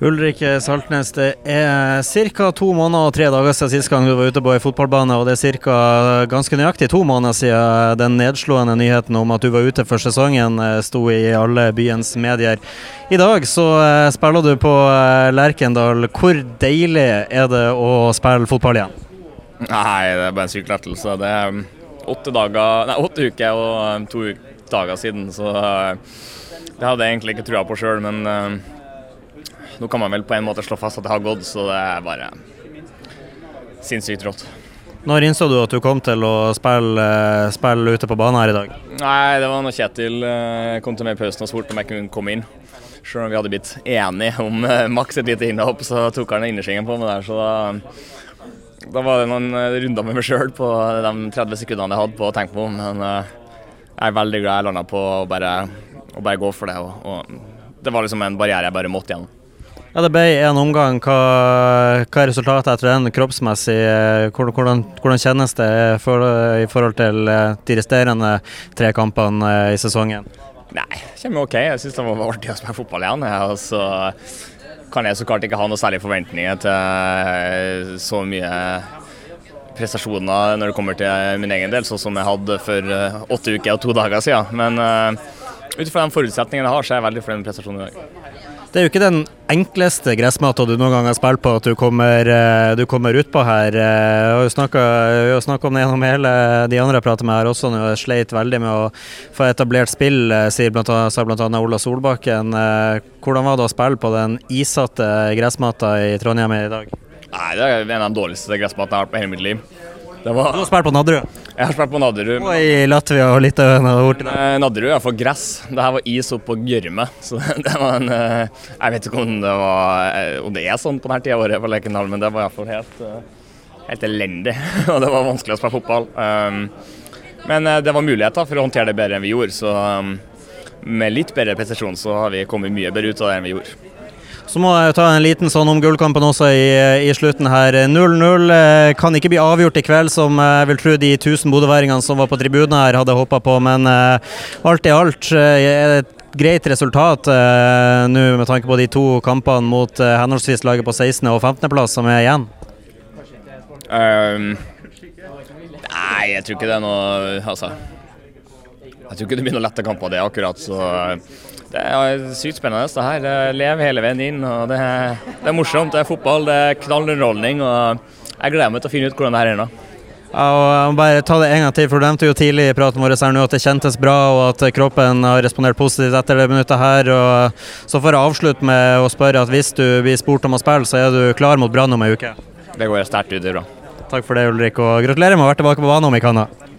Ulrik Saltnes, det er ca. to måneder og tre dager siden sist gang du var ute på ei fotballbane, og det er ca. ganske nøyaktig to måneder siden den nedslående nyheten om at du var ute for sesongen eh, sto i alle byens medier. I dag så eh, spiller du på eh, Lerkendal. Hvor deilig er det å spille fotball igjen? Nei, det er bare en syk lettelse. Det er um, åtte, dager, nei, åtte uker og um, to dager siden, så det hadde jeg egentlig ikke trua på sjøl, men nå kan man vel på en måte slå fast at det har gått, så det er bare sinnssykt rått. Når innså du at du kom til å spille, spille ute på banen her i dag? Nei, Det var når Kjetil eh, kom til meg i pausen og spurte om jeg kunne komme inn. Selv om vi hadde blitt enige om eh, maks et lite innhopp, så tok han innersvingen på meg der. Så da, da, var det noen eh, runder med meg sjøl på de 30 sekundene jeg hadde på å tenke på. Men jeg er veldig glad jeg landa på å bare, å bare, gå for det. Og, og det var liksom en barriere jeg bare måtte gjennom. Ja, Det ble en omgang. Hva, hva er resultatet etter den kroppsmessig? Hvordan, hvordan kjennes det for, i forhold til eh, de resterende tre kampene eh, i sesongen? Nei, det kommer OK. Jeg syns det var artig å spille fotball igjen. Og så kan jeg så klart ikke ha noe særlig forventninger til eh, så mye prestasjoner når det kommer til min egen del, sånn som jeg hadde for åtte uker og to dager siden. Men ut fra de forutsetningene jeg har, så er jeg veldig fornøyd med prestasjonen i dag. Det er jo ikke den enkleste gressmata du noen gang har spilt på at du kommer, eh, du kommer utpå her. Jeg eh, har jo snakka om det gjennom hele de andre jeg prater med her også, jeg sleit veldig med å få etablert spill, eh, sier blant annet, sa bl.a. Ola Solbakken. Hvordan var det å spille på den isatte gressmata i Trondheim i dag? Nei, Det er en av de dårligste gressmatene jeg har hatt på hele mitt liv. Var... Du har spilt på Nadderud? Jeg har spilt på Nadderud. Og i Latvia og Litauen og borti der? Eh, Nadderud er for gress. Det her var is oppå gjørme. Så det var en eh, Jeg vet ikke om det, var, eh, om det er sånn på denne tida av året på Lerkendal, men det var iallfall helt, helt elendig. Og det var vanskelig å spille fotball. Um, men det var muligheter for å håndtere det bedre enn vi gjorde, så um, med litt bedre presisjon så har vi kommet mye bedre ut av det enn vi gjorde. Så må jeg ta en liten sånn om gullkampen også i, i slutten her. 0-0 eh, kan ikke bli avgjort i kveld, som jeg vil tro de 1000 bodøværingene som var på tribunen her hadde håpa på. Men uh, alt i alt uh, er det et greit resultat nå med tanke på de to kampene mot henholdsvis laget på 16. og 15. plass som er igjen? Um, nei, jeg tror ikke det er noe Altså Jeg tror ikke det blir noen lette kamper, det akkurat. så det er sykt spennende det her. Lev hele veien inn. og det er, det er, morsomt. Det er fotball, det er knallunderholdning. og Jeg gleder meg til å finne ut hvordan det her er nå. Ja, og jeg må bare ta det en gang til, for Du nevnte jo tidlig i praten vår her nå at det kjentes bra og at kroppen har respondert positivt etter det minuttet her. og Så får jeg avslutte med å spørre at hvis du blir spurt om å spille, så er du klar mot Brann om ei uke? Det går sterkt ut. Det er bra. Takk for det, Ulrik, og gratulerer med å være tilbake på banen om i Canada.